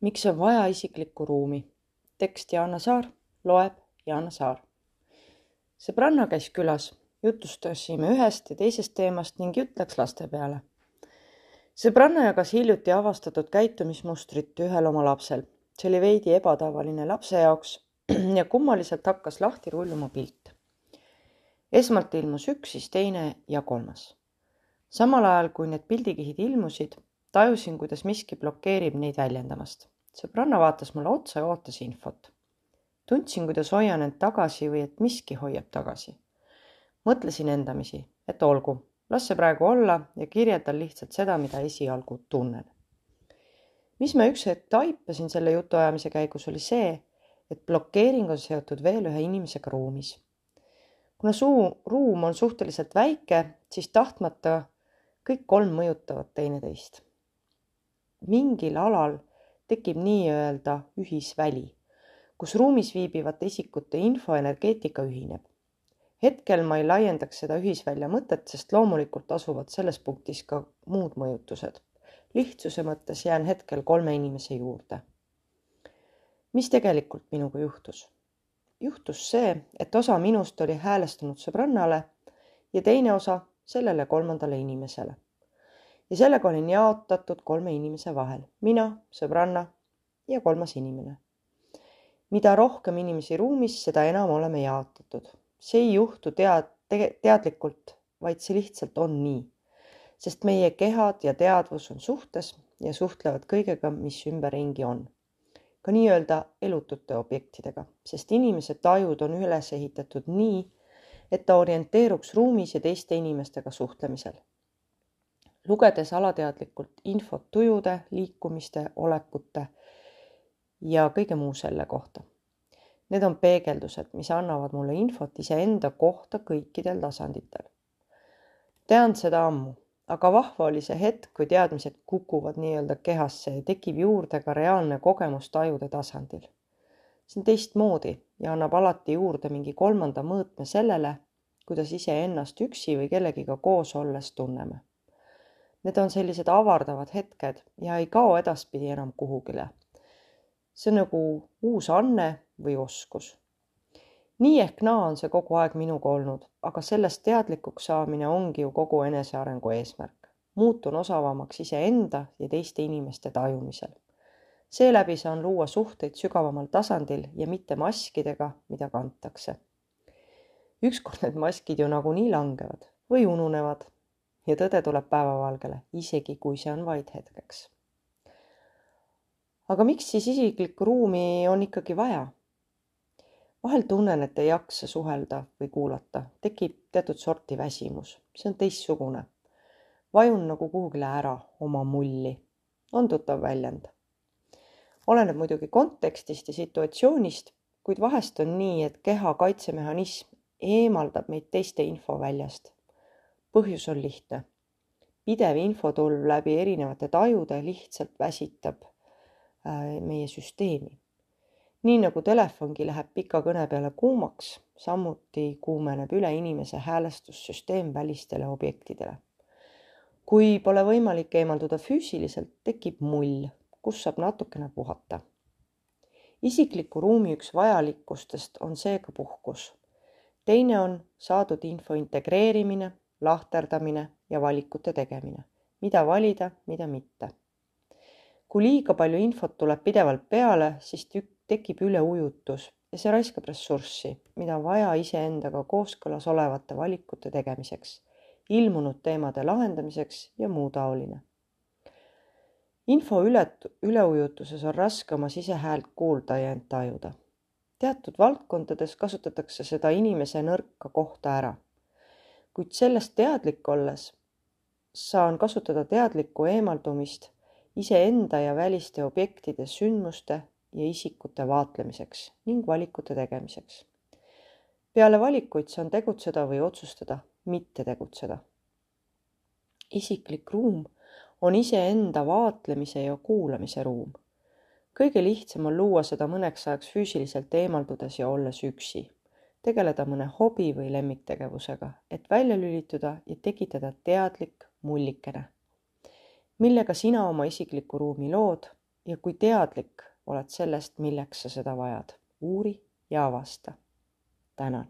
miks on vaja isiklikku ruumi? tekst Jaana Saar, loeb Jaana Saar. sõbranna käis külas, jutustasime ühest ja teisest teemast ning jutt läks laste peale. sõbranna jagas hiljuti avastatud käitumismustrit ühel oma lapsel. see oli veidi ebatavaline lapse jaoks ja kummaliselt hakkas lahti rulluma pilt. esmalt ilmus üks, siis teine ja kolmas. samal ajal, kui need pildikihid ilmusid, tajusin, kuidas miski blokeerib neid väljendamast. sõbranna vaatas mulle otsa ja ootas infot. tundsin, kuidas hoian end tagasi või et miski hoiab tagasi. mõtlesin endamisi, et olgu, las see praegu olla ja kirjeldan lihtsalt seda, mida esialgu tunnen. mis ma üks hetk taipasin selle jutuajamise käigus, oli see, et blokeering on seotud veel ühe inimesega ruumis. kuna suu, ruum on suhteliselt väike, siis tahtmata kõik kolm mõjutavad teineteist mingil alal tekib nii-öelda ühisväli, kus ruumis viibivate isikute infoenergeetika ühineb. hetkel ma ei laiendaks seda ühisvälja mõtet, sest loomulikult asuvad selles punktis ka muud mõjutused. lihtsuse mõttes jään hetkel kolme inimese juurde. mis tegelikult minuga juhtus? juhtus see, et osa minust oli häälestunud sõbrannale ja teine osa sellele kolmandale inimesele ja sellega olin jaotatud kolme inimese vahel, mina, sõbranna ja kolmas inimene. mida rohkem inimesi ruumis, seda enam oleme jaotatud. see ei juhtu tead-, teadlikult, vaid see lihtsalt on nii. sest meie kehad ja teadvus on suhtes ja suhtlevad kõigega, mis ümberringi on. ka nii-öelda elutute objektidega, sest inimese tajud on üles ehitatud nii, et ta orienteeruks ruumis ja teiste inimestega suhtlemisel lugedes alateadlikult infot tujude, liikumiste, olekute ja kõige muu selle kohta. Need on peegeldused, mis annavad mulle infot iseenda kohta kõikidel tasanditel. tean seda ammu, aga vahva oli see hetk, kui teadmised kukuvad nii-öelda kehasse ja tekib juurde ka reaalne kogemus tajude tasandil. see on teistmoodi ja annab alati juurde mingi kolmanda mõõtme sellele, kuidas iseennast üksi või kellegiga koos olles tunneme Need on sellised avardavad hetked ja ei kao edaspidi enam kuhugile. see on nagu uus anne või oskus. nii ehk naa on see kogu aeg minuga olnud, aga sellest teadlikuks saamine ongi ju kogu enesearengu eesmärk. muutun osavamaks iseenda ja teiste inimeste tajumisel. seeläbi saan luua suhteid sügavamal tasandil ja mitte maskidega, mida kantakse. ükskord need maskid ju nagunii langevad või ununevad ja tõde tuleb päevavalgele, isegi kui see on vaid hetkeks. aga miks siis isiklikku ruumi on ikkagi vaja? vahel tunnen, et ei jaksa suhelda või kuulata, tekib teatud sorti väsimus, see on teistsugune. vajun nagu kuhugile ära oma mulli, on tuttav väljend. oleneb muidugi kontekstist ja situatsioonist, kuid vahest on nii, et keha kaitsemehhanism eemaldab meid teiste infoväljast põhjus on lihtne. pidev infotulv läbi erinevate tajude lihtsalt väsitab äh, meie süsteemi. nii nagu telefongi läheb pika kõne peale kuumaks, samuti kuumeneb üle inimese häälestussüsteem välistele objektidele. kui pole võimalik eemalduda füüsiliselt, tekib mull, kus saab natukene puhata. isikliku ruumi üks vajalikustest on seega puhkus. teine on saadud info integreerimine lahterdamine ja valikute tegemine, mida valida, mida mitte. kui liiga palju infot tuleb pidevalt peale, siis tekib üleujutus ja see raiskab ressurssi, mida on vaja iseendaga kooskõlas olevate valikute tegemiseks, ilmunud teemade lahendamiseks ja muu taoline. info üle, üleujutuses on raske oma sisehäält kuulda ja end tajuda. teatud valdkondades kasutatakse seda inimese nõrka kohta ära kuid sellest teadlik olles saan kasutada teadlikku eemaldumist iseenda ja väliste objektide, sündmuste ja isikute vaatlemiseks ning valikute tegemiseks. peale valikuid saan tegutseda või otsustada mitte tegutseda. isiklik ruum on iseenda vaatlemise ja kuulamise ruum. kõige lihtsam on luua seda mõneks ajaks füüsiliselt eemaldudes ja olles üksi tegeleda mõne hobi või lemmiktegevusega, et välja lülituda ja tekitada teadlik mullikene, millega sina oma isiklikku ruumi lood ja kui teadlik oled sellest, milleks sa seda vajad, uuri ja avasta. tänan